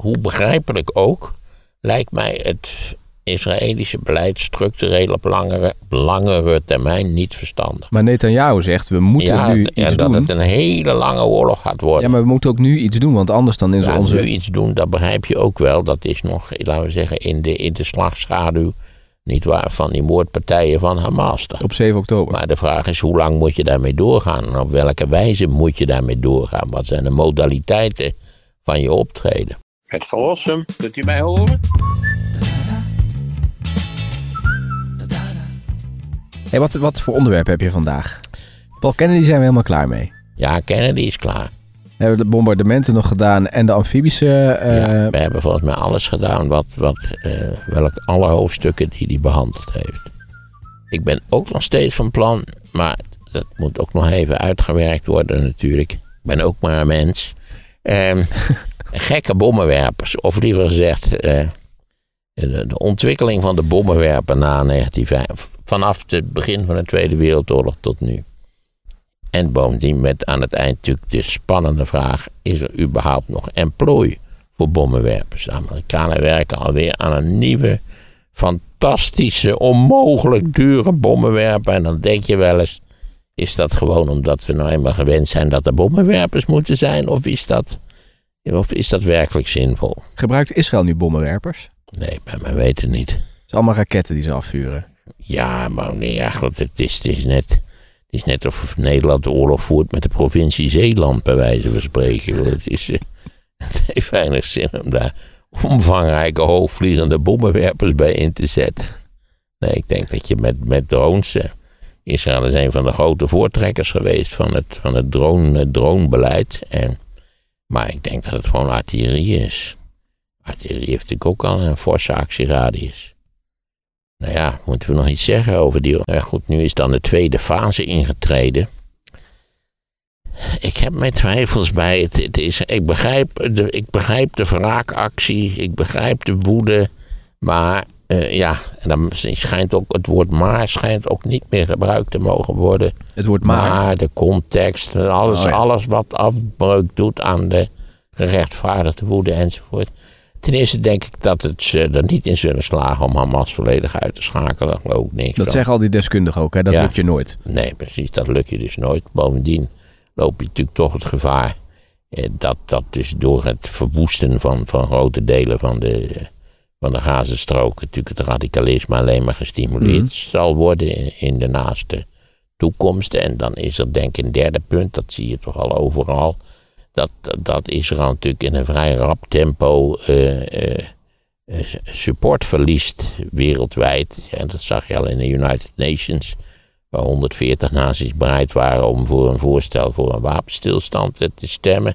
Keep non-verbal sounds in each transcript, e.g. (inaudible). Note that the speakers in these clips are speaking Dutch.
hoe begrijpelijk ook, lijkt mij het Israëlische beleid structureel op langere, langere termijn niet verstandig. Maar Netanyahu zegt, we moeten ja, nu het- iets en dat doen. het een hele lange oorlog gaat worden. Ja, maar we moeten ook nu iets doen, want anders dan is Ja, onze... nu iets doen, dat begrijp je ook wel. Dat is nog, laten we zeggen, in de, in de slagschaduw, niet waar, van die moordpartijen van Hamas. Op 7 oktober. Maar de vraag is, hoe lang moet je daarmee doorgaan? En op welke wijze moet je daarmee doorgaan? Wat zijn de modaliteiten van je optreden? Het verlossen, kunt u mij horen? Hey, wat, wat voor onderwerp heb je vandaag? Paul Kennedy zijn we helemaal klaar mee. Ja, Kennedy is klaar. We hebben de bombardementen nog gedaan en de amfibische... eh, ja, we hebben volgens mij alles gedaan wat, wat eh, welk alle hoofdstukken die hij behandeld heeft. Ik ben ook nog steeds van plan, maar dat moet ook nog even uitgewerkt worden natuurlijk. Ik ben ook maar een mens. Ehm, (laughs) gekke bommenwerpers, of liever gezegd, eh, de, ontwikkeling van de bommenwerper na 1905, vanaf het begin van de Tweede Wereldoorlog tot nu. En bovendien met aan het eind natuurlijk de spannende vraag: is er überhaupt nog emplooi voor bommenwerpers? De Amerikanen werken alweer aan een nieuwe, fantastische, onmogelijk dure bommenwerper. En dan denk je wel eens: is dat gewoon omdat we nou eenmaal gewend zijn dat er bommenwerpers moeten zijn? Of is dat, of is dat werkelijk zinvol? Gebruikt Israël nu bommenwerpers? Het Nee, bij mij weten niet. zijn allemaal raketten die ze afvuren. Ja, maar nee, ja, goed, het, is, het, is net, het is net of Nederland de oorlog voert met de provincie Zeeland, bij wijze van spreken. Het, is, (laughs) het heeft weinig zin om daar omvangrijke hoogvliegende bommenwerpers bij in te zetten. Nee, ik denk dat je met, met drones. eh, Israël is een van de grote voortrekkers geweest van het, van het drone, het dronebeleid. En, maar ik denk dat het gewoon artillerie is. Artillerie heeft natuurlijk ook al een forse actieradius. Nou ja, moeten we nog iets zeggen over die. Nou ja, goed, nu is dan de tweede fase ingetreden. Ik heb mijn twijfels bij het. het is, ik, begrijp de, ik begrijp de wraakactie, ik begrijp de woede. Maar eh, ja, en dan schijnt ook, het woord maar schijnt ook niet meer gebruikt te mogen worden. Het wordt maar. Maar de context, alles, Oh ja. alles wat afbreuk doet aan de gerechtvaardigde woede enzovoort. Ten eerste denk ik dat het ze er niet in zullen slagen om Hamas volledig uit te schakelen. Daar geloof ik niks Dat van. zeggen al die deskundigen ook, hè? dat Ja. lukt je nooit. Nee, precies, dat lukt je dus nooit. Bovendien loop je natuurlijk toch het gevaar eh, dat dat dus door het verwoesten van, van grote delen van de, van de Gazastrook natuurlijk het radicalisme alleen maar gestimuleerd Mhm. zal worden in, de naaste toekomst. En dan is er denk ik een derde punt, dat zie je toch al overal, dat, dat Israël natuurlijk in een vrij rap tempo eh, eh, eh, support verliest wereldwijd. En dat zag je al in de United Nations waar 140 naties bereid waren om voor een voorstel voor een wapenstilstand te stemmen.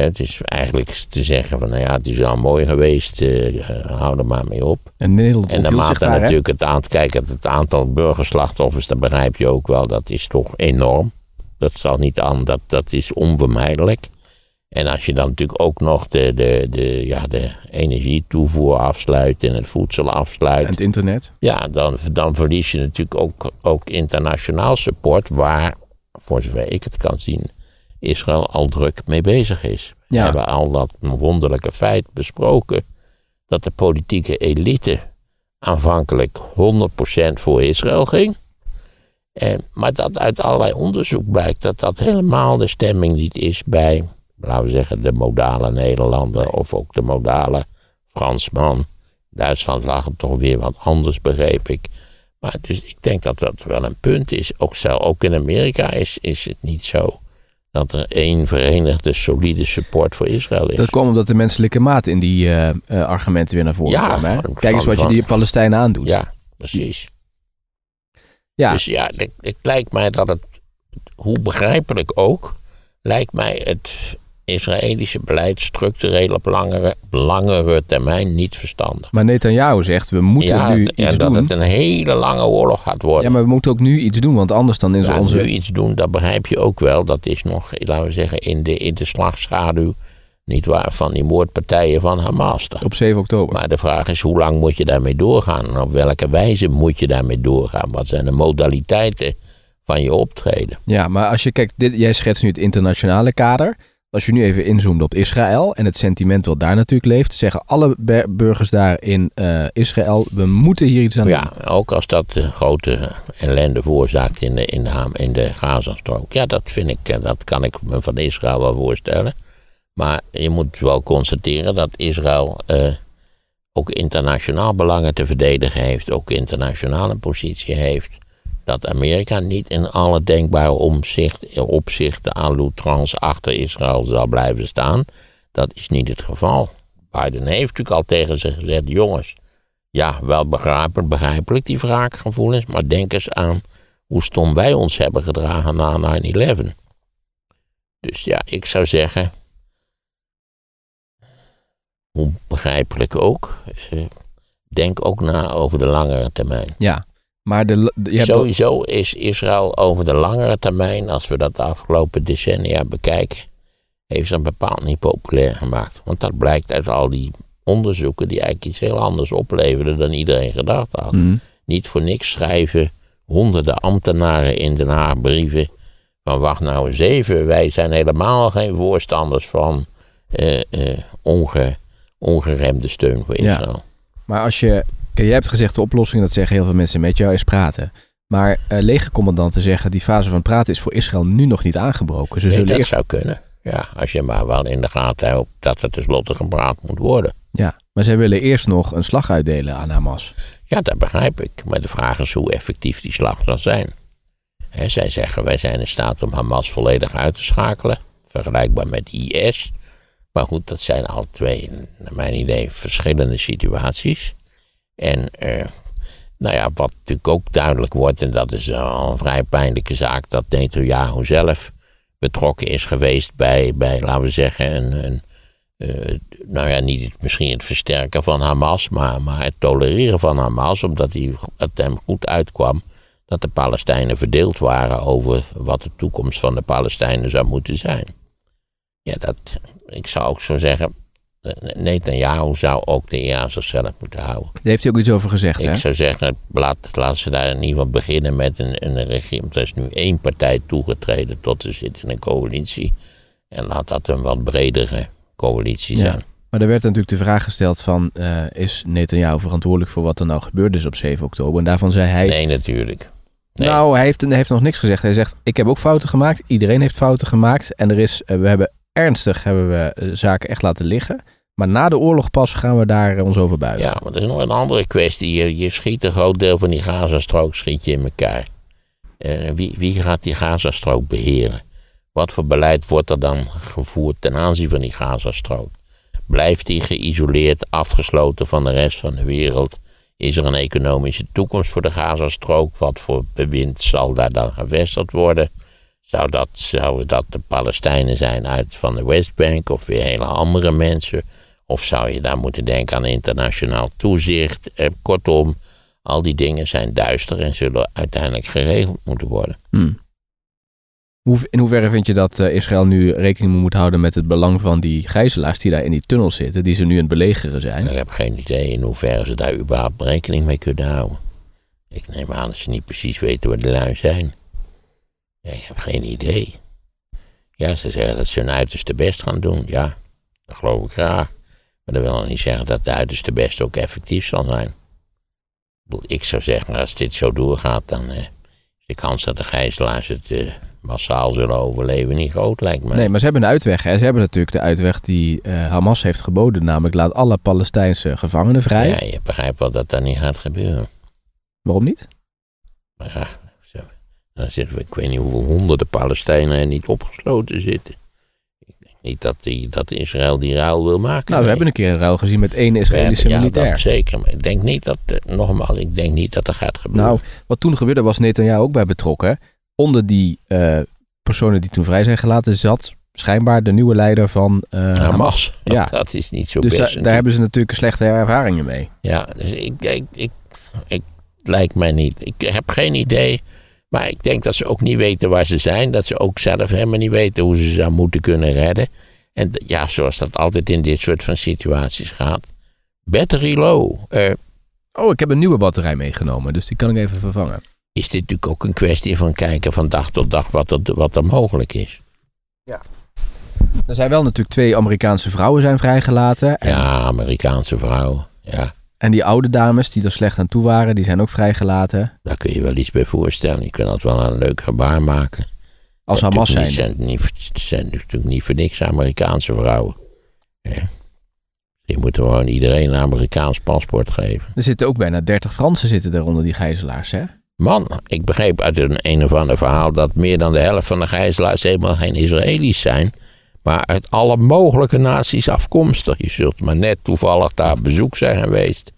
Het is eigenlijk te zeggen van, nou ja, het is al mooi geweest, eh, hou er maar mee op. En Nederland En naarmate daar, natuurlijk het aantal, kijk, het, het aantal burgerslachtoffers, dat begrijp je ook wel, dat is toch enorm. Dat zal niet aan, dat, dat is onvermijdelijk. En als je dan natuurlijk ook nog de, de, de, ja, de energietoevoer afsluit en het voedsel afsluit. En het internet. Ja, dan, dan verlies je natuurlijk ook, ook internationaal support, waar, voor zover ik het kan zien, Israël al druk mee bezig is. We hebben al dat wonderlijke feit besproken dat de politieke elite aanvankelijk 100% voor Israël ging. En, maar dat uit allerlei onderzoek blijkt dat dat helemaal de stemming niet is bij, laten we zeggen, de modale Nederlander of ook de modale Fransman. Duitsland lag het toch weer wat anders, begreep ik. Maar dus ik denk dat dat wel een punt is. Ook, zo, ook in Amerika is, is het niet zo dat er één verenigde solide support voor Israël is. Dat kwam omdat de menselijke maat in die eh, eh, argumenten weer naar voren Ja, kwam. Hè? van- Kijk eens wat je die Palestijnen aandoet. Ja, precies. Ja. Dus ja, het, het lijkt mij dat het, hoe begrijpelijk ook, lijkt mij het Israëlische beleid structureel op langere, langere termijn niet verstandig. Maar Netanyahu zegt, we moeten ja, nu het- en iets dat doen. het een hele lange oorlog gaat worden. Ja, maar we moeten ook nu iets doen, want anders dan is Ja, onze... nu iets doen, dat begrijp je ook wel. Dat is nog, laten we zeggen, in de, in de slagschaduw, niet waar, van die moordpartijen van Hamas. Op 7 oktober. Maar de vraag is, hoe lang moet je daarmee doorgaan? En op welke wijze moet je daarmee doorgaan? Wat zijn de modaliteiten van je optreden? Ja, maar als je kijkt, dit, jij schetst nu het internationale kader. Als je nu even inzoomt op Israël en het sentiment wat daar natuurlijk leeft, zeggen alle burgers daar in eh, Israël, we moeten hier iets aan doen. Ja, ook als dat grote ellende veroorzaakt in de, in de, in de Gazastrook. Ja, dat vind ik, eh, dat kan ik me van Israël wel voorstellen. Maar je moet wel constateren dat Israël eh, ook internationaal belangen te verdedigen heeft, ook internationaal een positie heeft. Dat Amerika niet in alle denkbare omzicht, opzichten aan Loutrans achter Israël zal blijven staan. Dat is niet het geval. Biden heeft natuurlijk al tegen ze gezegd: jongens, ja, wel begrijpelijk, begrijpelijk die wraakgevoelens, maar denk eens aan hoe stom wij ons hebben gedragen na 9-11. Dus ja, ik zou zeggen, hoe begrijpelijk ook, eh, denk ook na over de langere termijn. Ja, maar de, je hebt Sowieso is Israël over de langere termijn, als we dat de afgelopen decennia bekijken, heeft ze bepaald niet populair gemaakt. Want dat blijkt uit al die onderzoeken die eigenlijk iets heel anders opleverden dan iedereen gedacht had. Mhm. Niet voor niks schrijven honderden ambtenaren in Den Haag brieven van wacht nou eens even, wij zijn helemaal geen voorstanders van eh, eh, onge, ongeremde steun voor Ja. Israël. Maar als je. Kijk, jij hebt gezegd de oplossing, dat zeggen heel veel mensen met jou, is praten. Maar eh legercommandanten zeggen die fase van praten is voor Israël nu nog niet aangebroken. Ze Nee, zullen dat eerst. zou kunnen. Ja, als je maar wel in de gaten hebt dat het tenslotte gepraat moet worden. Ja, maar zij willen eerst nog een slag uitdelen aan Hamas. Ja, dat begrijp ik. Maar de vraag is hoe effectief die slag zal zijn. Hè, zij zeggen wij zijn in staat om Hamas volledig uit te schakelen. Vergelijkbaar met IS. Maar goed, dat zijn al twee, naar mijn idee, verschillende situaties. En eh, nou ja, wat natuurlijk ook duidelijk wordt, en dat is al een vrij pijnlijke zaak, dat Netanyahu zelf betrokken is geweest bij, bij laten we zeggen, een, eh, nou ja, niet het- misschien het versterken van Hamas, maar, maar het tolereren van Hamas, omdat hij, het hem goed uitkwam dat de Palestijnen verdeeld waren over wat de toekomst van de Palestijnen zou moeten zijn. Ja, dat, ik zou ook zo zeggen, Netanyahu zou ook de aan zichzelf moeten houden. Daar heeft hij ook iets over gezegd, hè? Ik zou zeggen, laat, laat ze daar in ieder geval beginnen met een, een regime. Er is nu één partij toegetreden tot ze zit in een coalitie. En laat dat een wat bredere coalitie Ja. zijn. Maar er werd natuurlijk de vraag gesteld van, eh, is Netanyahu verantwoordelijk voor wat er nou gebeurd is op 7 oktober? En daarvan zei hij, Nee, natuurlijk. Nee. nou, hij heeft, hij heeft nog niks gezegd. Hij zegt, ik heb ook fouten gemaakt, iedereen heeft fouten gemaakt. En er is, eh, we hebben ernstig hebben we, eh, zaken echt laten liggen. Maar na de oorlog pas gaan we daar eh, ons over buigen. Ja, maar er is nog een andere kwestie. Je, je schiet een groot deel van die Gazastrook schiet je in elkaar. Eh, wie, wie gaat die Gazastrook beheren? Wat voor beleid wordt er dan gevoerd ten aanzien van die Gazastrook? Blijft die geïsoleerd, afgesloten van de rest van de wereld? Is er een economische toekomst voor de Gazastrook? Wat voor bewind zal daar dan gevestigd worden? Zou dat, zouden dat de Palestijnen zijn uit van de Westbank of weer hele andere mensen? Of zou je daar moeten denken aan internationaal toezicht? Eh, kortom, al die dingen zijn duister en zullen uiteindelijk geregeld moeten worden. Hmm. In hoeverre vind je dat eh, Israël nu rekening moet houden met het belang van die gijzelaars die daar in die tunnel zitten, die ze nu aan het belegeren zijn? Ik heb geen idee in hoeverre ze daar überhaupt rekening mee kunnen houden. Ik neem aan dat ze niet precies weten waar de lui zijn. Ja, ik heb geen idee. Ja, ze zeggen dat ze hun uiterste best gaan doen. Ja, dat geloof ik graag. Maar dat wil nog niet zeggen dat de uiterste best ook effectief zal zijn. Ik zou zeggen, als dit zo doorgaat, dan eh, is de kans dat de gijzelaars het eh, massaal zullen overleven niet groot, lijkt me. Nee, maar ze hebben een uitweg. Hè? Ze hebben natuurlijk de uitweg die eh, Hamas heeft geboden, namelijk laat alle Palestijnse gevangenen vrij. ja, je begrijpt wel dat dat niet gaat gebeuren. Waarom niet? Maar ja, dan zitten we, ik weet niet hoeveel honderden Palestijnen er niet opgesloten zitten. Ik denk niet dat, die, dat Israël die ruil wil maken. Nou, we hebben een keer een ruil gezien met één Israëlische ja, militair. dat zeker. Maar ik denk niet dat, eh, nogmaals, ik denk niet dat dat gaat gebeuren. Nou, wat toen gebeurde was Netanyahu ook bij betrokken. Onder die eh, personen die toen vrij zijn gelaten zat schijnbaar de nieuwe leider van eh, Hamas. (laughs) Ja. dat is niet zo Dus best. daar hebben ze natuurlijk slechte ervaringen mee. Ja, dus ik, ik, ik, ik lijkt mij niet. Ik heb geen idee. Maar ik denk dat ze ook niet weten waar ze zijn. Dat ze ook zelf helemaal niet weten hoe ze zou moeten kunnen redden. En ja, zoals dat altijd in dit soort van situaties gaat. Battery low. Eh, Oh, ik heb een nieuwe batterij meegenomen, dus die kan ik even vervangen. is dit natuurlijk ook een kwestie van kijken van dag tot dag wat er, wat er mogelijk is. Er zijn wel natuurlijk twee Amerikaanse vrouwen zijn vrijgelaten. En, Ja, Amerikaanse vrouw. Ja, en die oude dames die er slecht aan toe waren, die zijn ook vrijgelaten. daar kun je wel iets bij voorstellen. Je kunt dat wel een leuk gebaar maken. Als Ja, Hamas zijn. niet- zijn. Niet, zijn natuurlijk niet voor niks Amerikaanse vrouwen. Ja. Die moeten gewoon iedereen een Amerikaans paspoort geven. Er zitten ook bijna 30 Fransen zitten onder die gijzelaars, hè? Man, ik begreep uit een, een of ander verhaal dat meer dan de helft van de gijzelaars helemaal geen Israëli's zijn. Maar uit alle mogelijke naties afkomstig. Je zult maar net toevallig daar op bezoek zijn geweest.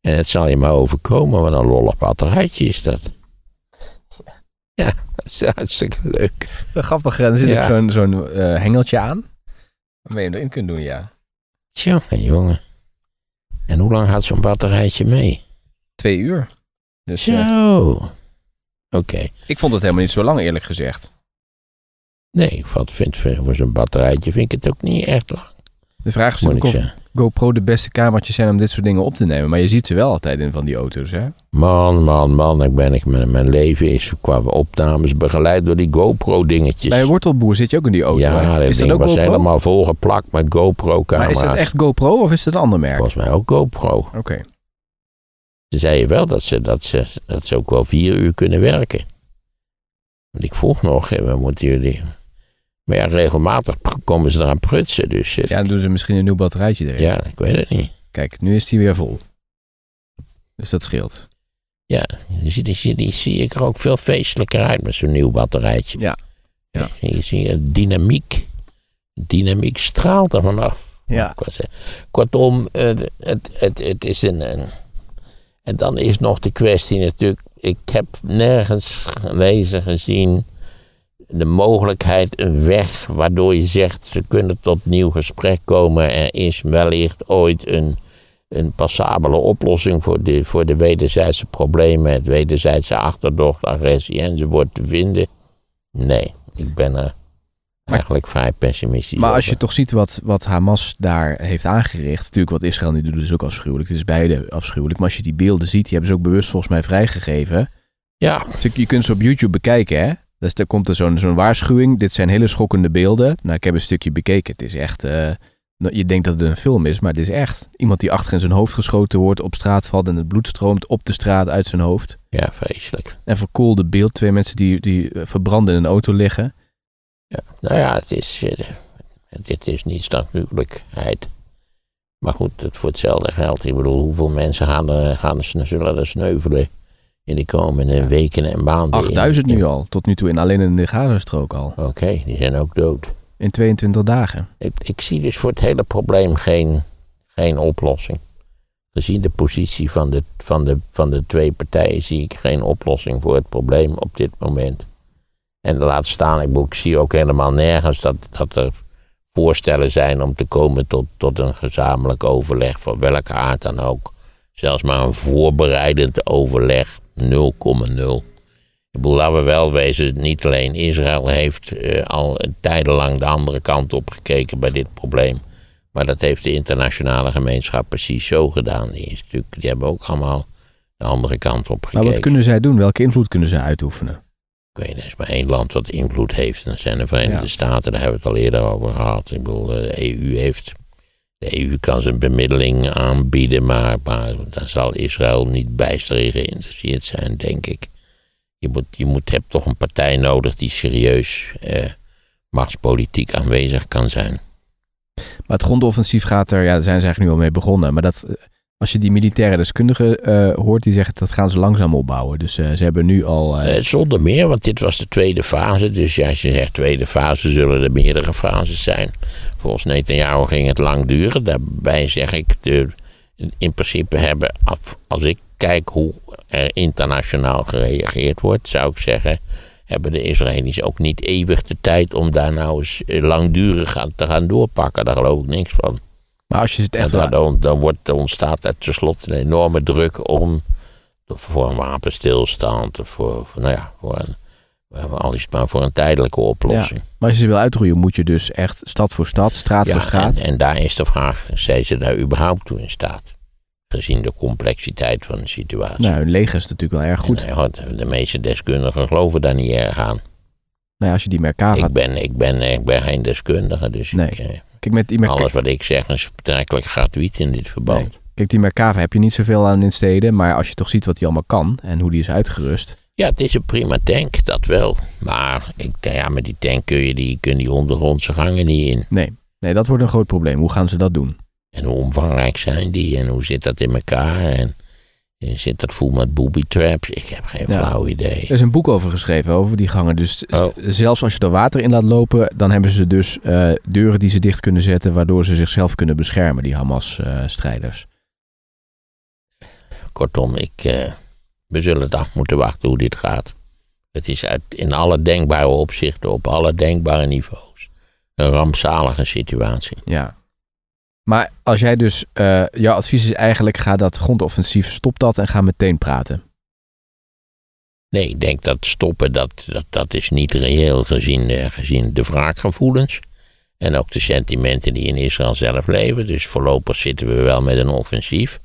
En het zal je maar overkomen, wat een lollig batterijtje is dat. Ja, dat is hartstikke leuk. Grappig, er zit Ja. zo'n zo'n eh, hengeltje aan. Waarmee je hem erin kunt doen, ja. Tjonge, jongen. En hoe lang gaat zo'n batterijtje mee? Twee uur. Dus eh, Zo. Oké. ik vond het helemaal niet zo lang, eerlijk gezegd. Nee, ik vond- vind, voor zo'n batterijtje vind ik het ook niet echt lang, De vraag is natuurlijk of zeggen. GoPro de beste kamertjes zijn om dit soort dingen op te nemen. Maar je ziet ze wel altijd in van die auto's, hè? Man, man, man, ik ben, ik, mijn, mijn leven is qua opnames begeleid door die GoPro-dingetjes. Bij Wortelboer zit je ook in die auto. ja, dat is dat ook was GoPro? helemaal volgeplakt met Maar GoPro-camera's. is het echt GoPro of is het een ander merk? Volgens mij ook GoPro. Oké. Ze zeiden wel dat ze, dat, ze, dat ze ook wel vier uur kunnen werken. Want ik vroeg nog, we moeten jullie... Maar ja, regelmatig komen ze eraan prutsen, dus... eh, Ja, dan doen ze misschien een nieuw batterijtje erin. ja, ik weet het niet. Kijk, nu is die weer vol. Dus dat scheelt. Ja, die, zie- die, zie- die zie ik er ook veel feestelijker uit met zo'n nieuw batterijtje. Ja. Ja. Je ziet het dynamiek. Dynamiek straalt er vanaf. Ja. Kortom, het, het, het, het is een, een. En dan is nog de kwestie natuurlijk. Ik heb nergens gelezen, gezien. De mogelijkheid, een weg waardoor je zegt. ze kunnen tot nieuw gesprek komen. Er is wellicht ooit een, een passabele oplossing voor de, voor de wederzijdse problemen. het wederzijdse achterdocht, agressie enzovoort te vinden. Nee, ik ben er eigenlijk vrij pessimistisch Maar als je toch ziet wat, wat Hamas daar heeft aangericht. Natuurlijk wat Israël nu doet is ook afschuwelijk. Het is beide afschuwelijk. Maar als je die beelden ziet, die hebben ze ook bewust volgens mij vrijgegeven. Ja, Dus je kunt ze op YouTube bekijken hè. Dus daar komt er zo'n zo'n waarschuwing. Dit zijn hele schokkende beelden. Nou, ik heb een stukje bekeken. Het is echt... eh, nou, je denkt dat het een film is, maar het is echt. Iemand die achter in zijn hoofd geschoten wordt, op straat valt en het bloed stroomt op de straat uit zijn hoofd. ja, vreselijk. En verkoolde beeld. Twee mensen die, die verbranden in een auto liggen. Ja, nou ja, het is, eh, dit is niet natuurlijkheid. Maar goed, het voor hetzelfde geld. Ik bedoel, hoeveel mensen gaan er, gaan er, zullen er sneuvelen in de komende Ja. weken en maanden? 8000 In- nu al. Tot nu toe in alleen in de Gazastrook al. Oké, die zijn ook dood. In 22 dagen. Ik, ik zie dus voor het hele probleem geen, geen oplossing. Gezien de positie van de, van, de, van de twee partijen zie ik geen oplossing voor het probleem op dit moment. En laat staan, ik, ik zie ook helemaal nergens dat, dat er voorstellen zijn om te komen tot, tot een gezamenlijk overleg van welke aard dan ook. Zelfs maar een voorbereidend overleg 0,0. Ik bedoel, laten we wel wezen, niet alleen Israël heeft eh, al tijdenlang de andere kant op gekeken bij dit probleem. Maar dat heeft de internationale gemeenschap precies zo gedaan. Die, is natuurlijk, die hebben ook allemaal de andere kant op Maar gekeken. wat kunnen zij doen? Welke invloed kunnen zij uitoefenen? Ik weet, er is maar één land wat invloed heeft. En dat zijn de Verenigde Ja. Staten. Daar hebben we het al eerder over gehad. Ik bedoel, de EU heeft... De EU kan zijn bemiddeling aanbieden, maar, maar daar zal Israël niet bijster geïnteresseerd zijn, denk ik. Je, moet, je moet, hebt toch een partij nodig die serieus eh, machtspolitiek aanwezig kan zijn. Maar het grondoffensief gaat er, ja, daar zijn ze eigenlijk nu al mee begonnen. Maar dat, eh, als je die militaire deskundigen eh, hoort, die zeggen dat gaan ze langzaam opbouwen. Dus eh, ze hebben nu al. Eh, zonder meer, want dit was de tweede fase. Dus als je zegt tweede fase, zullen er meerdere fases zijn. Volgens Netanyahu ging het lang duren. Daarbij zeg ik, in principe hebben, af, als ik kijk hoe er internationaal gereageerd wordt, zou ik zeggen, hebben de Israëli's ook niet eeuwig de tijd om daar nou eens langdurig aan te gaan doorpakken. Daar geloof ik niks van. Maar als je het echt. En dan, dan, wordt, dan ontstaat er tenslotte een enorme druk om voor een wapenstilstand of voor, voor, nou ja, voor een, al is het maar voor een tijdelijke oplossing. maar als je ze wil uitroeien, moet je dus echt stad voor stad, straat Ja, voor straat. en, en daar is de vraag, zijn ze daar überhaupt toe in staat? Gezien de complexiteit van de situatie. Nou, hun leger is natuurlijk wel erg goed. En, ja, de meeste deskundigen geloven daar niet erg aan. Nou ja, als je die. Ik ben, ik, ben, ik ben geen deskundige, dus Nee. ik, eh, Kijk, met die alles wat ik zeg is betrekkelijk gratuit in dit verband. Nee. Kijk, die Merkava heb je niet zoveel aan in steden. Maar als je toch ziet wat die allemaal kan en hoe die is uitgerust. Ja, het is een prima tank, dat wel. Maar ik, ja, met die tank kun je die, kun die ondergrondse gangen niet in. Nee. nee, dat wordt een groot probleem. Hoe gaan ze dat doen? En hoe omvangrijk zijn die en hoe zit dat in elkaar? En, zit dat vol met booby traps? Ik heb geen Ja. flauw idee. Er is een boek over geschreven, over die gangen. Dus Oh. zelfs als je er water in laat lopen, dan hebben ze dus eh, deuren die ze dicht kunnen zetten, waardoor ze zichzelf kunnen beschermen, die Hamas-strijders. Kortom, ik, eh, we zullen het af moeten wachten hoe dit gaat. Het is uit, in alle denkbare opzichten, op alle denkbare niveaus, een rampzalige situatie. ja. Maar als jij dus, eh, jouw advies is eigenlijk, ga dat grondoffensief, stop dat en ga meteen praten. Nee, ik denk dat stoppen, dat, dat, dat is niet reëel gezien, eh, gezien de wraakgevoelens. En ook de sentimenten die in Israël zelf leven. Dus voorlopig zitten we wel met een offensief.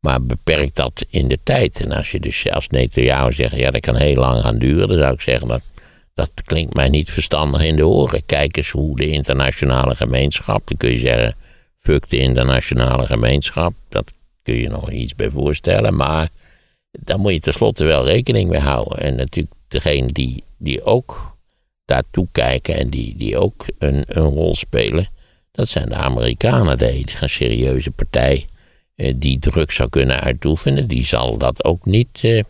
Maar beperk dat in de tijd. En als je dus als Netanyahu zegt, ja dat kan heel lang gaan duren. Dan zou ik zeggen, dat, dat klinkt mij niet verstandig in de oren. Kijk eens hoe de internationale gemeenschap, dan kun je zeggen, fuck de internationale gemeenschap. Dat kun je nog iets bij voorstellen. Maar daar moet je tenslotte wel rekening mee houden. En natuurlijk degene die, die ook daartoe kijken en die, die ook een, een rol spelen, dat zijn de Amerikanen, de enige serieuze partij eh, die druk zou kunnen uitoefenen. Die zal dat ook niet, eh,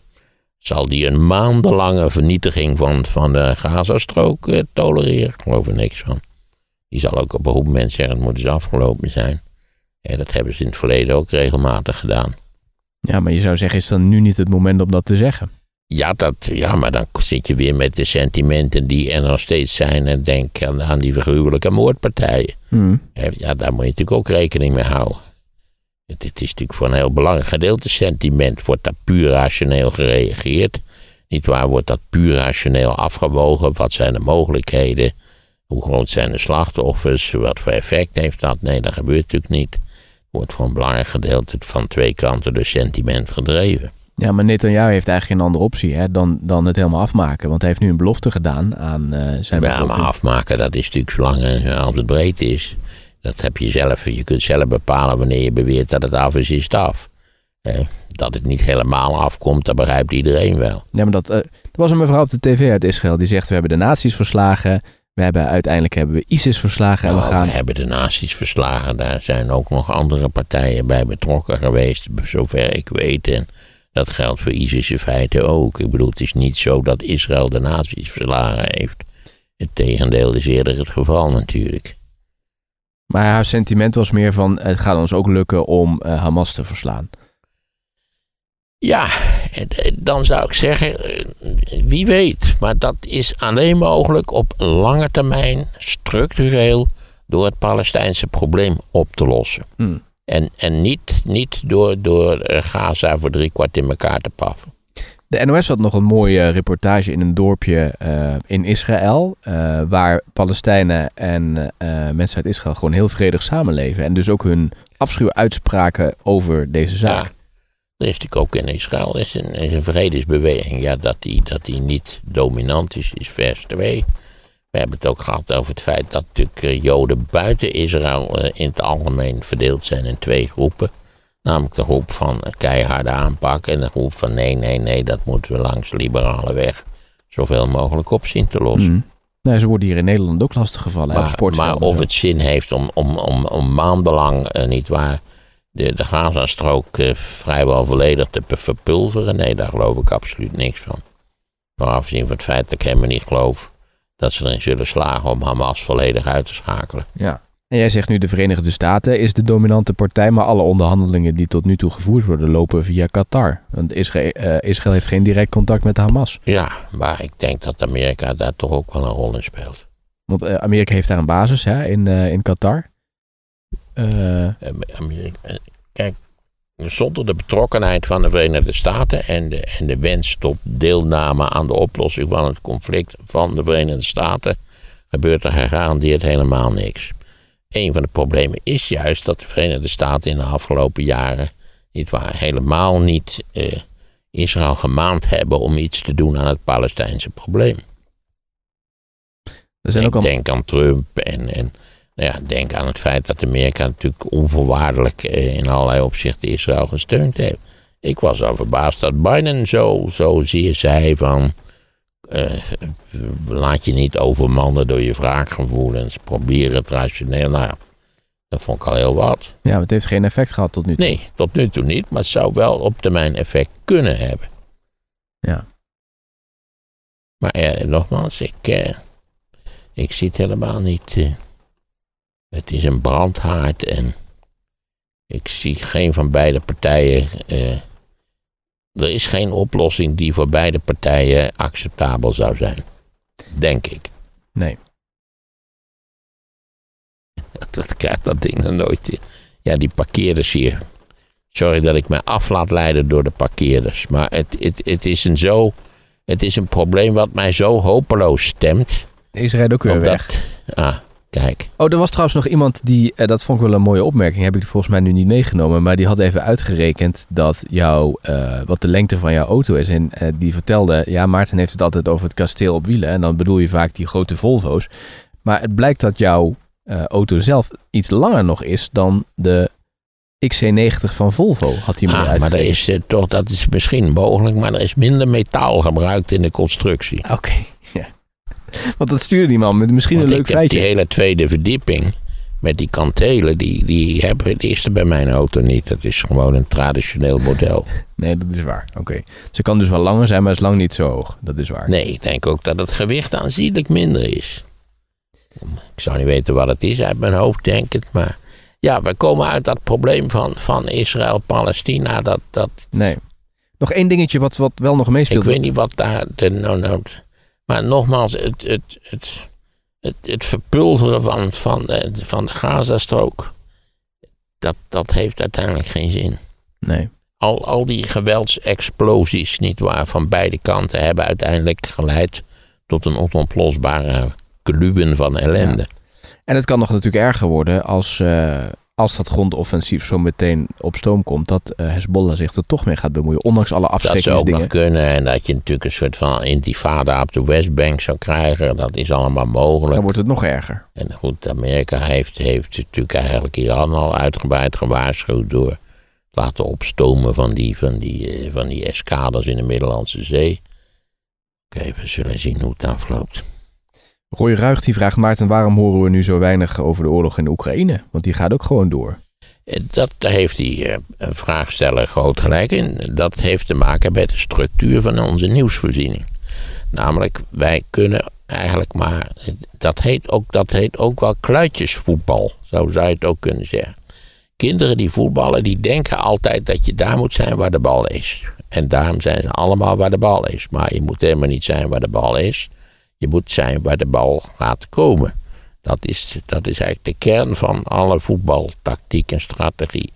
zal die een maandenlange vernietiging van, van de Gazastrook eh, tolereren? Ik geloof er niks van. Die zal ook op een goed moment zeggen, het moet eens afgelopen zijn. Ja, dat hebben ze in het verleden ook regelmatig gedaan. Ja, maar je zou zeggen, is dan nu niet het moment om dat te zeggen? Ja, dat, ja, maar dan zit je weer met de sentimenten die er nog steeds zijn. En denk aan, aan die vergruwelijke moordpartijen. Hm. Hè, Ja, daar moet je natuurlijk ook rekening mee houden. Het, het is natuurlijk voor een heel belangrijk gedeelte sentiment. Wordt daar puur rationeel gereageerd? Niet waar, wordt dat puur rationeel afgewogen? Wat zijn de mogelijkheden? Hoe groot zijn de slachtoffers? Wat voor effect heeft dat? Nee, dat gebeurt natuurlijk niet. Wordt voor een belangrijk gedeelte van twee kanten door sentiment gedreven. Ja, maar Netanyahu heeft eigenlijk geen andere optie hè, dan, dan het helemaal afmaken. Want hij heeft nu een belofte gedaan aan eh, zijn Ja, maar afmaken, dat is natuurlijk zolang als het breed is. Dat heb je zelf. Je kunt zelf bepalen wanneer je beweert dat het af is, is het af. Eh, dat het niet helemaal afkomt, dat begrijpt iedereen wel. Ja, maar dat, eh, er was een mevrouw op de tv uit Israël die zegt: We hebben de nazi's verslagen. We hebben uiteindelijk hebben we ISIS verslagen. En we Nou, gaan. we hebben de nazi's verslagen. Daar zijn ook nog andere partijen bij betrokken geweest, zover ik weet. En dat geldt voor ISIS in feite ook. Ik bedoel, het is niet zo dat Israël de nazi's verslagen heeft. Het tegendeel is eerder het geval natuurlijk. Maar haar sentiment was meer van: Het gaat ons ook lukken om eh, Hamas te verslaan. Ja, eh, dan zou ik zeggen, eh, wie weet. Maar dat is alleen mogelijk op lange termijn, structureel, door het Palestijnse probleem op te lossen. Hmm. En, en niet, niet door, door eh, Gaza voor drie kwart in elkaar te paffen. De NOS had nog een mooie reportage in een dorpje eh, in Israël. eh, waar Palestijnen en eh, mensen uit Israël gewoon heel vredig samenleven. En dus ook hun afschuw uitspraken over deze zaak. Ja. Er is natuurlijk ook in Israël is een, is een vredesbeweging. Ja, dat die, dat die niet dominant is, is vers 2. We hebben het ook gehad over het feit dat natuurlijk eh, Joden buiten Israël eh, in het algemeen verdeeld zijn in twee groepen. Namelijk de groep van keiharde aanpak en de groep van nee, nee, nee, dat moeten we langs de liberale weg zoveel mogelijk op zien te lossen. Mm. Nou, ze worden hier in Nederland ook lastig gevallen. Maar, of het zin heeft om, om, om, om maandenlang, eh, niet waar, de, de Gazastrook eh, vrijwel volledig te verpulveren, nee, daar geloof ik absoluut niks van. Maar afgezien van het feit dat ik helemaal niet geloof dat ze erin zullen slagen om Hamas volledig uit te schakelen. Ja. En jij zegt nu de Verenigde Staten is de dominante partij, maar alle onderhandelingen die tot nu toe gevoerd worden lopen via Qatar. Want Israël, eh, Israël heeft geen direct contact met Hamas. Ja, maar ik denk dat Amerika daar toch ook wel een rol in speelt. Want eh, Amerika heeft daar een basis hè, in, in Qatar. Eh, Eh, eh, kijk, zonder de betrokkenheid van de Verenigde Staten en de, en de wens tot deelname aan de oplossing van het conflict van de Verenigde Staten, gebeurt er gegarandeerd helemaal niks. Een van de problemen is juist dat de Verenigde Staten in de afgelopen jaren niet waar, helemaal niet eh, Israël gemaand hebben om iets te doen aan het Palestijnse probleem. Er zijn denk, ook al... denk aan Trump en, en ja, denk aan het feit dat Amerika natuurlijk onvoorwaardelijk eh, in allerlei opzichten Israël gesteund heeft. Ik was al verbaasd dat Biden zo, zo zeer zei van. eh, laat je niet overmannen door je wraakgevoelens. Probeer het rationeel. Nou ja, dat vond ik al heel wat. Ja, maar het heeft geen effect gehad tot nu toe. Nee, tot nu toe niet, maar het zou wel op termijn effect kunnen hebben. Ja. Maar eh, nogmaals, ik, eh, ik zie het helemaal niet. eh. Het is een brandhaard en ik zie geen van beide partijen. eh, er is geen oplossing die voor beide partijen acceptabel zou zijn. Denk ik. Nee. (laughs) Dat krijgt dat ding dan nooit. Ja, die parkeerders hier. Sorry dat ik me af laat leiden door de parkeerders. Maar het, het, het, is, een zo, het is een probleem wat mij zo hopeloos stemt. Deze rijdt ook weer omdat- weg. Ah, kijk. Oh, er was trouwens nog iemand die, eh, dat vond ik wel een mooie opmerking, heb ik volgens mij nu niet meegenomen, maar die had even uitgerekend dat jouw, eh, wat de lengte van jouw auto is. En eh, die vertelde, ja, Maarten heeft het altijd over het kasteel op wielen. En dan bedoel je vaak die grote Volvo's. Maar het blijkt dat jouw auto zelf iets langer nog is dan de XC90 van Volvo, had hij me Ah, maar uitgerekend. er is toch, dat is misschien mogelijk, maar er is minder metaal gebruikt in de constructie. Oké. Want dat stuurde die man met misschien Want een leuk ik heb die feitje. hele tweede verdieping met die kantelen, die, die hebben die is er bij mijn auto niet. Dat is gewoon een traditioneel model. (laughs) Nee, dat is waar. Oké. Ze kan dus wel langer zijn, maar is lang niet zo hoog. Dat is waar. Nee, ik denk ook dat het gewicht aanzienlijk minder is. Ik zou niet weten wat het is uit mijn hoofd, denk ik. Maar ja, we komen uit dat probleem van, van Israël-Palestina. Dat, dat, Nee. Nog één dingetje wat, wat wel nog ik meespeelt. weet niet wat daar de no, no, Maar nogmaals, het, het, het, het, het verpulveren van, van, de, van de Gazastrook. Dat, dat heeft uiteindelijk geen zin. Nee. Al, al die geweldsexplosies, niet waar, van beide kanten hebben uiteindelijk geleid tot een onoplosbare kluwen van ellende. En het kan nog natuurlijk erger worden als, eh, als dat grondoffensief zo meteen op stoom komt. Dat eh, Hezbollah zich er toch mee gaat bemoeien. Ondanks alle Dat zou ook nog kunnen en dat je natuurlijk een soort van intifada op de Westbank zou krijgen. Dat is allemaal mogelijk. Dan wordt het nog erger. En goed, Amerika heeft, heeft natuurlijk eigenlijk Iran al uitgebreid gewaarschuwd door het laten opstomen van die, van die, eh, van die eskaders in de Middellandse Zee. Oké, we zullen zien hoe het afloopt. Roy Ruig die vraagt Maarten, waarom horen we nu zo weinig over de oorlog in Oekraïne? Want die gaat ook gewoon door. Eh, Dat, heeft die eh, vraagsteller groot gelijk in. Dat heeft te maken met de structuur van onze nieuwsvoorziening. Namelijk, wij kunnen eigenlijk maar. Dat heet ook, dat heet ook wel kluitjesvoetbal, zo zou je het ook kunnen zeggen. Kinderen die voetballen, die denken altijd dat je daar moet zijn waar de bal is. En daarom zijn ze allemaal waar de bal is. Maar je moet helemaal niet zijn waar de bal is. Je moet zijn waar de bal gaat komen. Dat is, dat is eigenlijk de kern van alle voetbaltactiek en strategie.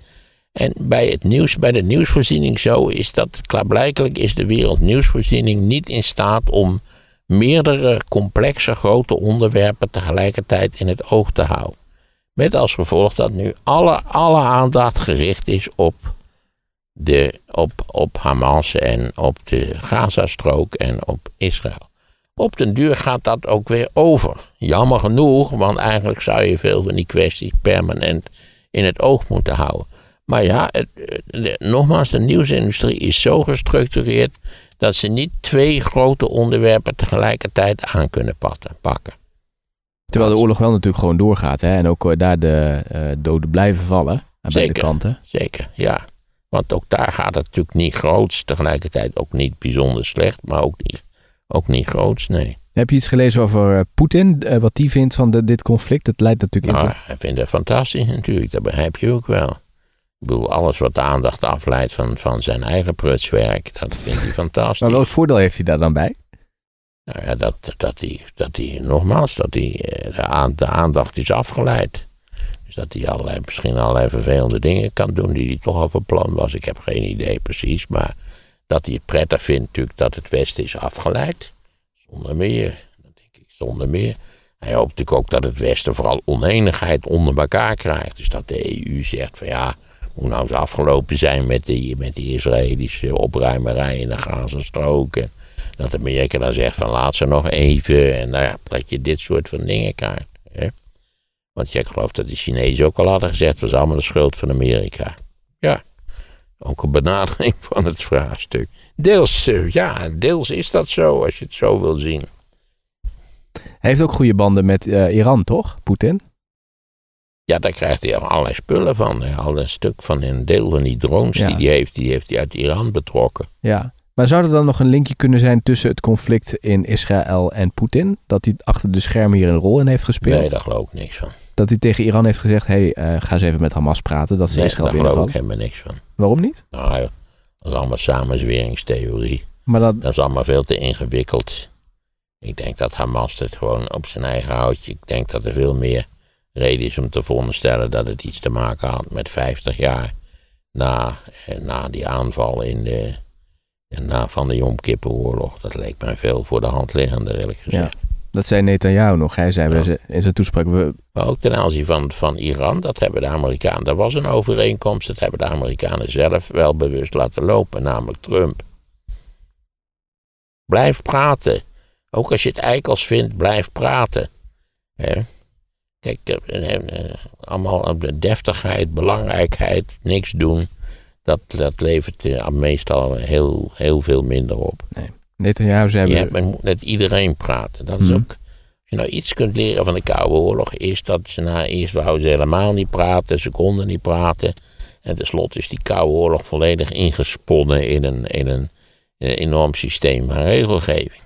En bij, het nieuws, bij de nieuwsvoorziening zo is dat klaarblijkelijk is de wereldnieuwsvoorziening niet in staat om meerdere complexe grote onderwerpen tegelijkertijd in het oog te houden. Met als gevolg dat nu alle, alle aandacht gericht is op, de, op, op Hamas en op de Gazastrook en op Israël. Op den duur gaat dat ook weer over. Jammer genoeg, want eigenlijk zou je veel van die kwesties permanent in het oog moeten houden. Maar ja, het, de- nogmaals, de nieuwsindustrie is zo gestructureerd dat ze niet twee grote onderwerpen tegelijkertijd aan kunnen pakken. Terwijl de oorlog wel natuurlijk gewoon doorgaat. Hè? En ook eh, daar de eh, doden blijven vallen. Aan beide Zeker. kanten. Zeker, ja. Want ook daar gaat het natuurlijk niet groots, tegelijkertijd ook niet bijzonder slecht, maar ook niet, ook niet groots, nee. Heb je iets gelezen over eh, Poetin? eh, wat die vindt van de, dit conflict? Het leidt natuurlijk Nou, in... hij vindt het fantastisch natuurlijk, dat begrijp je ook wel. Ik bedoel, alles wat de aandacht afleidt van, van zijn eigen prutswerk, dat vindt hij fantastisch. Maar welk voordeel heeft hij daar dan bij? Nou ja, dat, dat, hij, dat hij, nogmaals, dat hij, eh, de aandacht is afgeleid. Dus dat hij allerlei, misschien allerlei vervelende dingen kan doen die hij toch al van plan was. Ik heb geen idee precies, maar dat hij het prettig vindt natuurlijk dat het Westen is afgeleid. Zonder meer, dat denk ik, zonder meer. Hij hoopt natuurlijk ook dat het Westen vooral oneenigheid onder elkaar krijgt. Dus dat de EU zegt van ja, moet nou eens afgelopen zijn met die, met die Israëlische opruimerij in de Gazastrook. En Dat Amerika dan zegt van laat ze nog even. En nou ja, dat je dit soort van dingen krijgt. Hè? Want jij gelooft dat de Chinezen ook al hadden gezegd, het was allemaal de schuld van Amerika. Ja, ook een benadering van het vraagstuk. Deels, eh, ja, deels is dat zo, als je het zo wil zien. Hij heeft ook goede banden met eh, Iran, toch? Poetin? Ja, daar krijgt hij allerlei spullen van. Hij had een stuk van een deel van die drones Ja. die hij heeft, die heeft hij uit Iran betrokken. Ja. Maar zou er dan nog een linkje kunnen zijn tussen het conflict in Israël en Poetin? Dat hij achter de schermen hier een rol in heeft gespeeld? Nee, daar geloof ik niks van. Dat hij tegen Iran heeft gezegd: hé, hey, eh, ga eens even met Hamas praten. Dat ze Nee, Israël daar geloof ik helemaal niks van. Waarom niet? Nou, ja, dat is allemaal samenzweringstheorie. Maar dat, Dat is allemaal veel te ingewikkeld. Ik denk dat Hamas het gewoon op zijn eigen houdt. Ik denk dat er veel meer reden is om te veronderstellen dat het iets te maken had met 50 jaar na, eh, na die aanval in de, na van de Yom Kippur-oorlog. Dat leek mij veel voor de hand liggender, eerlijk gezegd. Dat zei Netanyahu nog. Hij zei Ja. in zijn toespraak: we, Maar ook ten aanzien van, van Iran, dat hebben de Amerikanen. Er was een overeenkomst, dat hebben de Amerikanen zelf wel bewust laten lopen, namelijk Trump. Blijf praten. Ook als je het eikels vindt, blijf praten. Kijk, eh, eh, eh, allemaal op de deftigheid, belangrijkheid, niks doen. Dat, dat levert meestal heel, heel veel minder op. Netanyahu zei: Je men moet met iedereen praten. Dat is Mhm. ook. Als je nou iets kunt leren van de Koude Oorlog, is dat ze na eerst wouden ze helemaal niet praten, ze konden niet praten. En tenslotte is die Koude Oorlog volledig ingesponnen in een, in een, in een enorm systeem van regelgeving.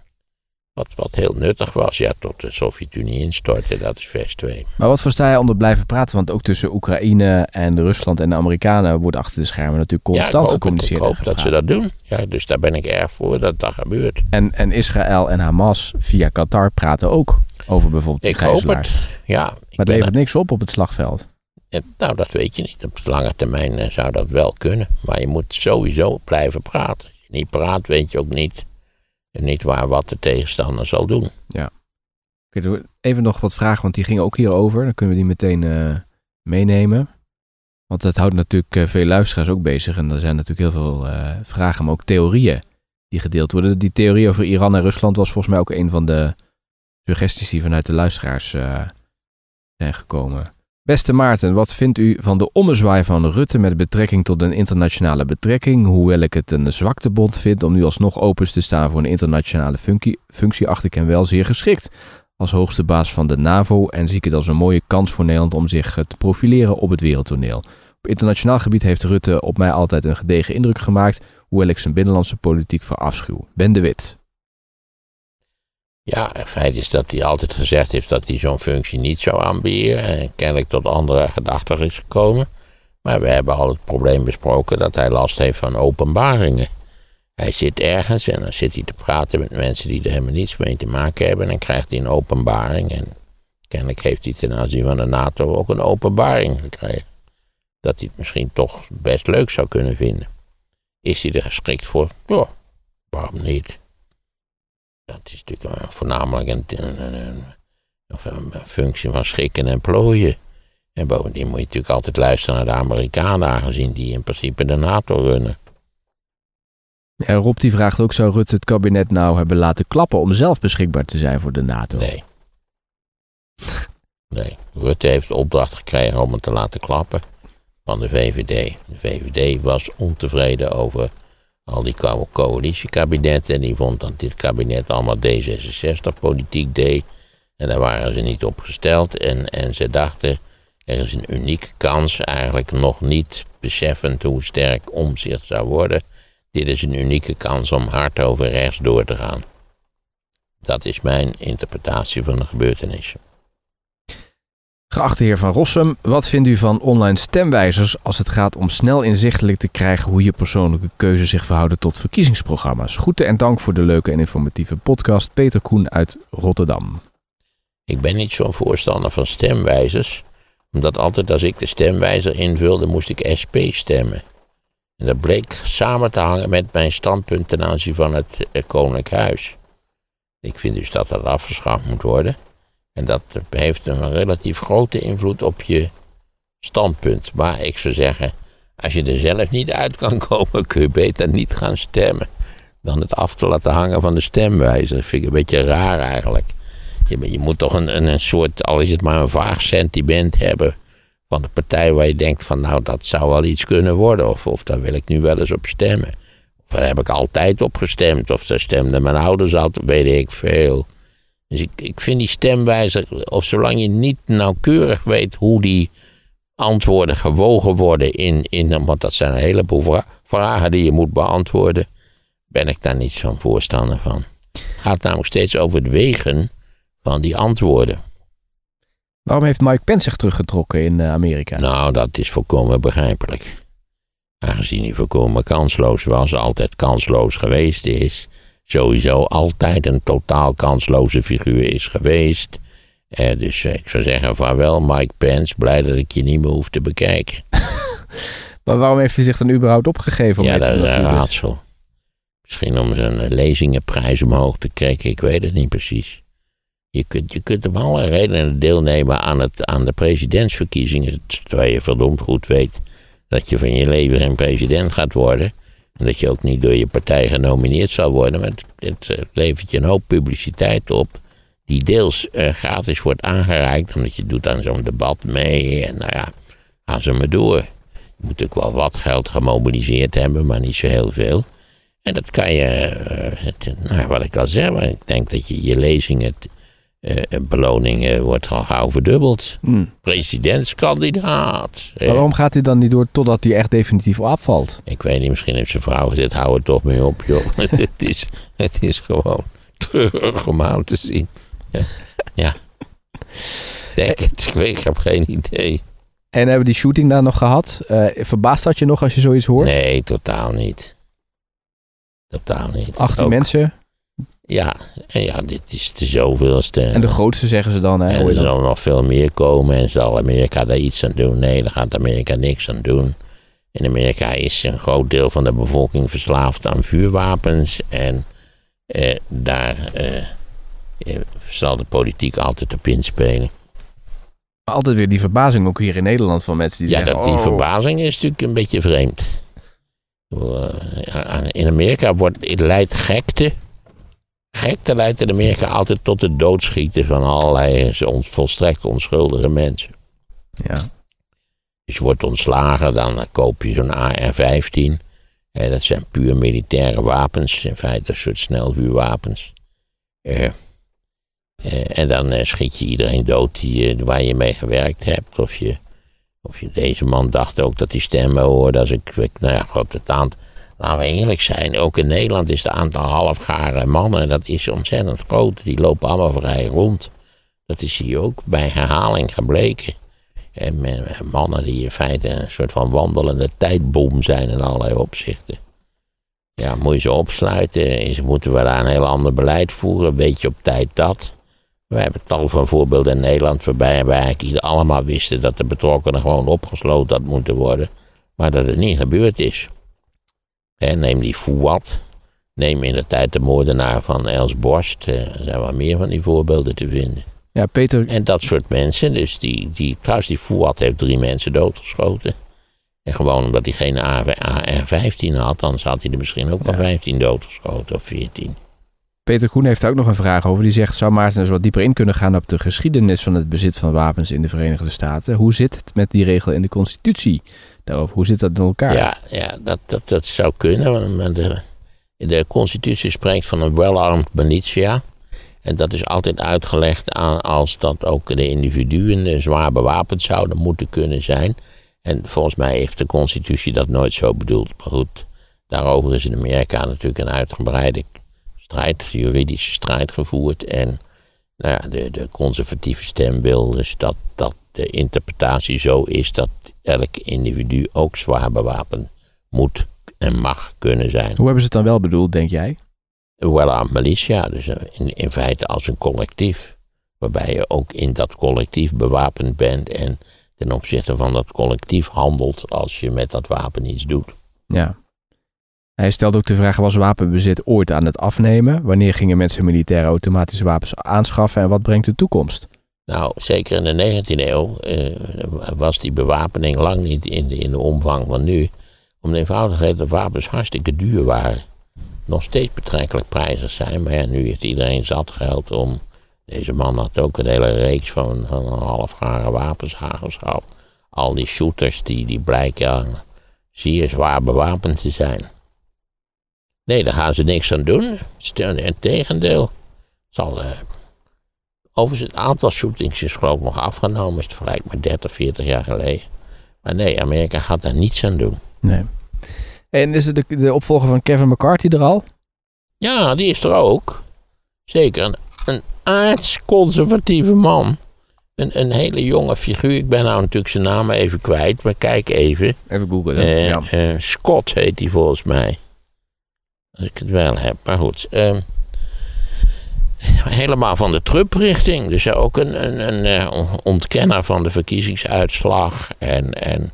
Wat, wat heel nuttig was, ja, tot de Sovjet-Unie instortte, dat is vers 2. Maar wat versta je onder blijven praten? Want ook tussen Oekraïne en Rusland en de Amerikanen wordt achter de schermen natuurlijk Ja, ik constant hoop, ik hoop dat ze dat doen. Ja, dus daar ben ik erg voor dat dat gebeurt. En, en Israël en Hamas via Qatar praten ook over bijvoorbeeld Ik hoop het. Ja, Maar het levert niks op op het slagveld. Ja, Nou, dat weet je niet. Op de lange termijn eh, zou dat wel kunnen. Maar je moet sowieso blijven praten. Als je niet praat, weet je ook niet, niet waar wat de tegenstander zal doen. Oké, doe even nog wat vragen, want die gingen ook hierover. Dan kunnen we die meteen eh, meenemen. Want het houdt natuurlijk eh, veel luisteraars ook bezig. En er zijn natuurlijk heel veel eh, vragen, maar ook theorieën die gedeeld worden. Die theorie over Iran en Rusland was volgens mij ook een van de suggesties die vanuit de luisteraars zijn gekomen. Beste Maarten, wat vindt u van de ommezwaai van Rutte met betrekking tot een internationale betrekking? Hoewel ik het een zwaktebond vind om nu alsnog open te staan voor een internationale functie, functie acht ik hem wel zeer geschikt als hoogste baas van de NAVO en zie ik het als een mooie kans voor Nederland om zich eh, te profileren op het wereldtoneel. Op internationaal gebied heeft Rutte op mij altijd een gedegen indruk gemaakt, hoewel ik zijn binnenlandse politiek verafschuw. Ben de Wit. Ja, het feit is dat hij altijd gezegd heeft dat hij zo'n functie niet zou aanbieden. En kennelijk tot andere gedachten is gekomen. Maar we hebben al het probleem besproken dat hij last heeft van openbaringen. Hij zit ergens en dan zit hij te praten met mensen die er helemaal niets mee te maken hebben. En dan krijgt hij een openbaring. En kennelijk heeft hij ten aanzien van de NATO ook een openbaring gekregen. Dat hij het misschien toch best leuk zou kunnen vinden. Is hij er geschikt voor? Ja, waarom niet? Dat is natuurlijk voornamelijk een, een, functie van schikken en plooien. En bovendien moet je natuurlijk altijd luisteren naar de Amerikanen, aangezien die in principe de NATO runnen. En Rob die vraagt ook, zou Rutte het kabinet nou hebben laten klappen om zelf beschikbaar te zijn voor de NATO? Nee. (laughs) Nee. Rutte heeft de opdracht gekregen om het te laten klappen van de VVD. De VVD was ontevreden over al die co- coalitiekabinetten. En die vond dat dit kabinet allemaal D66-politiek deed. En daar waren ze niet op gesteld. En, en ze dachten, er is een unieke kans, eigenlijk nog niet beseffend hoe sterk omzicht zou worden. Dit is een unieke kans om hard over rechts door te gaan. Dat is mijn interpretatie van de gebeurtenissen. Geachte heer Van Rossum, wat vindt u van online stemwijzers als het gaat om snel inzichtelijk te krijgen hoe je persoonlijke keuzes zich verhouden tot verkiezingsprogramma's? Groeten en dank voor de leuke en informatieve podcast. Peter Koen uit Rotterdam. Ik ben niet zo'n voorstander van stemwijzers, omdat altijd als ik de stemwijzer invulde, moest ik SP stemmen. En dat bleek samen te hangen met mijn standpunt ten aanzien van het eh, Koninklijk Huis. Ik vind dus dat dat afgeschaft moet worden. En dat heeft een relatief grote invloed op je standpunt. Maar ik zou zeggen, als je er zelf niet uit kan (laughs) komen, kun je beter niet gaan stemmen. dan het af te laten hangen van de stemwijzer. Dat vind ik een beetje raar eigenlijk. Je, je moet toch een, een, soort, al is het maar een vaag sentiment hebben van de partij waar je denkt van nou dat zou wel iets kunnen worden. Of, of daar wil ik nu wel eens op stemmen. Of daar heb ik altijd op gestemd. Of daar stemden mijn ouders altijd, weet ik veel. Dus ik, ik vind die stemwijzer, of zolang je niet nauwkeurig weet hoe die antwoorden gewogen worden in, in want dat zijn een heleboel vra- vragen die je moet beantwoorden, ben ik daar niet zo'n voorstander van. Het gaat namelijk steeds over het wegen van die antwoorden. Waarom heeft Mike Pence zich teruggetrokken in eh, Amerika? Nou, dat is volkomen begrijpelijk. Aangezien hij volkomen kansloos was, altijd kansloos geweest is, sowieso altijd een totaal kansloze figuur is geweest. Eh, dus ik zou zeggen, vaarwel Mike Pence, blij dat ik je niet meer hoef te bekijken. (laughs) Maar waarom heeft hij zich dan überhaupt opgegeven? Om ja, dat is een raadsel. Misschien om zijn eh, lezingenprijs omhoog te krijgen, ik weet het niet precies. Je kunt, je kunt op alle redenen deelnemen aan, het, aan de presidentsverkiezingen, terwijl je verdomd goed weet dat je van je leven geen president gaat worden. Dat je ook niet door je partij genomineerd zal worden. Maar het, eh, levert je een hoop publiciteit op. Die deels eh, gratis wordt aangereikt. Omdat je doet aan zo'n debat mee. En nou ja, gaan ze maar door. Je moet ook wel wat geld gemobiliseerd hebben, maar niet zo heel veel. En dat kan je, eh, het, nou, wat ik al zeg, maar ik denk dat je je lezingen, beloning eh, wordt al gauw verdubbeld. Hmm. Presidentskandidaat. eh. Waarom gaat hij dan niet door totdat hij echt definitief afvalt? Ik weet niet, misschien heeft zijn vrouw gezegd, hou er toch mee op, joh. (laughs) het, is, het is gewoon treurig om aan te zien. Ja. ja. Denk het, ik, heb geen idee. En hebben die shooting daar nog gehad? Eh, verbaast dat je nog als je zoiets hoort? Nee, totaal niet. Totaal niet. 18 Ook- mensen. Ja, en ja, dit is de zoveelste. En de grootste zeggen ze dan. Hè, En er zal nog veel meer komen. En zal Amerika daar iets aan doen? Nee, daar gaat Amerika niks aan doen. In Amerika is een groot deel van de bevolking verslaafd aan vuurwapens. En eh, daar eh, eh, zal de politiek altijd op inspelen. Maar altijd weer die verbazing ook hier in Nederland van mensen die Ja, zeggen... dat, die oh, verbazing is natuurlijk een beetje vreemd. Eh, In Amerika wordt, leidt gekte. Gekte leidt in Amerika altijd tot het doodschieten van allerlei volstrekt onschuldige mensen. Ja. Dus je wordt ontslagen, dan koop je zo'n AR-15. Eh, dat zijn puur militaire wapens, in feite een soort snelvuurwapens. Eh, eh, en dan eh, schiet je iedereen dood die, eh, waar je mee gewerkt hebt. Of je, of je, deze man dacht ook dat hij stemmen hoorde. Als ik, ik- nou ja, god, het aantal, laten we eerlijk zijn, ook in Nederland is het aantal halfgare mannen, dat is ontzettend groot. Die lopen allemaal vrij rond. Dat is hier ook bij herhaling gebleken. En mannen die in feite een soort van wandelende tijdbom zijn in allerlei opzichten. Ja, moet je ze opsluiten? Is, moeten we daar een heel ander beleid voeren? Weet je op tijd dat? We hebben tal van voorbeelden in Nederland waarbij we eigenlijk allemaal wisten dat de betrokkenen gewoon opgesloten had moeten worden. Maar dat het niet gebeurd is. Neem die Fouad. Neem in de tijd de moordenaar van Els Borst. eh, Er zijn wel meer van die voorbeelden te vinden. ja, Peter, En dat soort mensen, dus die, die trouwens die Fouad heeft drie mensen doodgeschoten. En gewoon omdat hij geen AR-15 had, dan had hij er misschien ook wel 15 doodgeschoten of 14. Peter Koen heeft daar ook nog een vraag over. Die zegt, zou Maarten eens wat dieper in kunnen gaan op de geschiedenis van het bezit van wapens in de Verenigde Staten? Hoe zit het met die regel in de constitutie daarover? Hoe zit dat in elkaar? Ja, ja dat, dat, dat zou kunnen. De, de constitutie spreekt van een well-armed militia. En dat is altijd uitgelegd aan als dat ook de individuen eh, zwaar bewapend zouden moeten kunnen zijn. En volgens mij heeft de constitutie dat nooit zo bedoeld. Maar goed, daarover is in Amerika natuurlijk een uitgebreide strijd, juridische strijd gevoerd. En nou ja, de, de conservatieve stem wil dus dat, dat de interpretatie zo is dat elk individu ook zwaar bewapend moet en mag kunnen zijn. Hoe hebben ze het dan wel bedoeld, denk jij? Well-armed militia, dus in, in feite als een collectief. Waarbij je ook in dat collectief bewapend bent en ten opzichte van dat collectief handelt als je met dat wapen iets doet. Ja. Hij stelt ook de vraag, was wapenbezit ooit aan het afnemen? Wanneer gingen mensen militaire automatische wapens aanschaffen en wat brengt de toekomst? Nou, zeker in de 19e eeuw eh, was die bewapening lang niet in de, in de omvang van nu. Om de eenvoudige reden dat wapens hartstikke duur waren. nog steeds betrekkelijk prijzig zijn. Maar ja, nu heeft iedereen zat geld om. Deze man had ook een hele reeks van, van halfgare wapens aangeschaft. Al die shooters die, die blijken zeer zwaar bewapend te zijn. Nee, daar gaan ze niks aan doen. Integendeel. Zal, uh, overigens, het aantal shootings is geloof ik nog afgenomen. Is het vergelijkbaar 30, 40 jaar geleden. Maar nee, Amerika gaat daar niets aan doen. Nee. En is het de, de opvolger van Kevin McCarthy er al? Ja, die is er ook. Zeker. Een, een aardsconservatieve man. Een, een hele jonge figuur. Ik ben nou natuurlijk zijn naam even kwijt, maar kijk even. Even googlen. Uh, ja. uh, Scott heet hij volgens mij. Als ik het wel heb, maar goed. Uh, helemaal van de Trump-richting. Dus ook een, een, een uh, ontkenner van de verkiezingsuitslag. En, en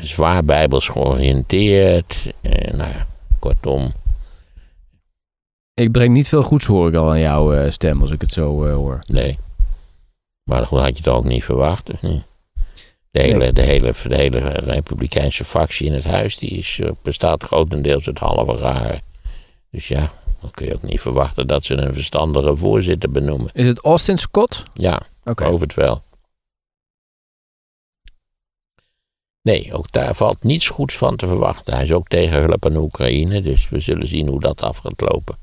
zwaar bijbels georiënteerd. En, nou ja, kortom. Ik breng niet veel goeds, hoor ik al aan jouw stem, als ik het zo hoor. Nee. Maar goed, had je het ook niet verwacht, of niet? De hele, nee. de, hele, de hele republikeinse fractie in het huis die is, bestaat grotendeels uit halve raren. Dus ja, dan kun je ook niet verwachten dat ze een verstandige voorzitter benoemen. Is het Austin Scott? Ja, okay. geloof het wel. Nee, ook daar valt niets goeds van te verwachten. Hij is ook tegen hulp aan Oekraïne, dus we zullen zien hoe dat af gaat lopen.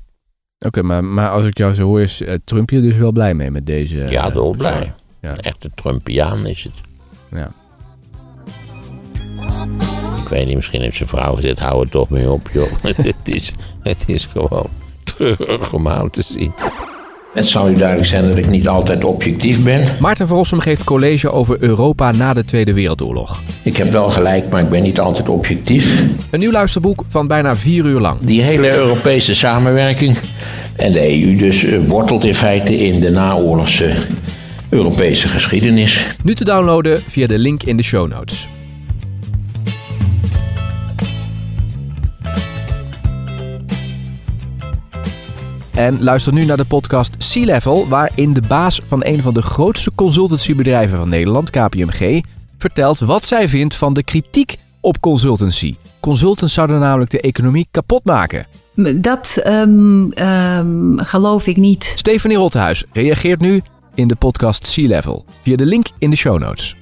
Oké, okay, maar, maar als ik jou zo hoor, is uh, Trump je dus wel blij mee met deze... Ja, dolblij. Uh, ja. Een echte Trumpiaan is het. Ja. Ik weet niet, misschien heeft zijn vrouw gezegd, hou er toch mee op, joh. (laughs) het, is, het is gewoon treurig (laughs) om aan te zien. Het zal u duidelijk zijn dat ik niet altijd objectief ben. Maarten Verrossum geeft college over Europa na de Tweede Wereldoorlog. Ik heb wel gelijk, maar ik ben niet altijd objectief. Een nieuw luisterboek van bijna vier uur lang. Die hele Europese samenwerking en de EU dus wortelt in feite in de naoorlogse Europese geschiedenis. Nu te downloaden via de link in de show notes. En luister nu naar de podcast Sea Level, waarin de baas van een van de grootste consultancybedrijven van Nederland, KPMG, vertelt wat zij vindt van de kritiek op consultancy. Consultants zouden namelijk de economie kapot maken. Dat um, um, geloof ik niet. Stephanie Rottehuis reageert nu in de podcast Sea Level via de link in de show notes.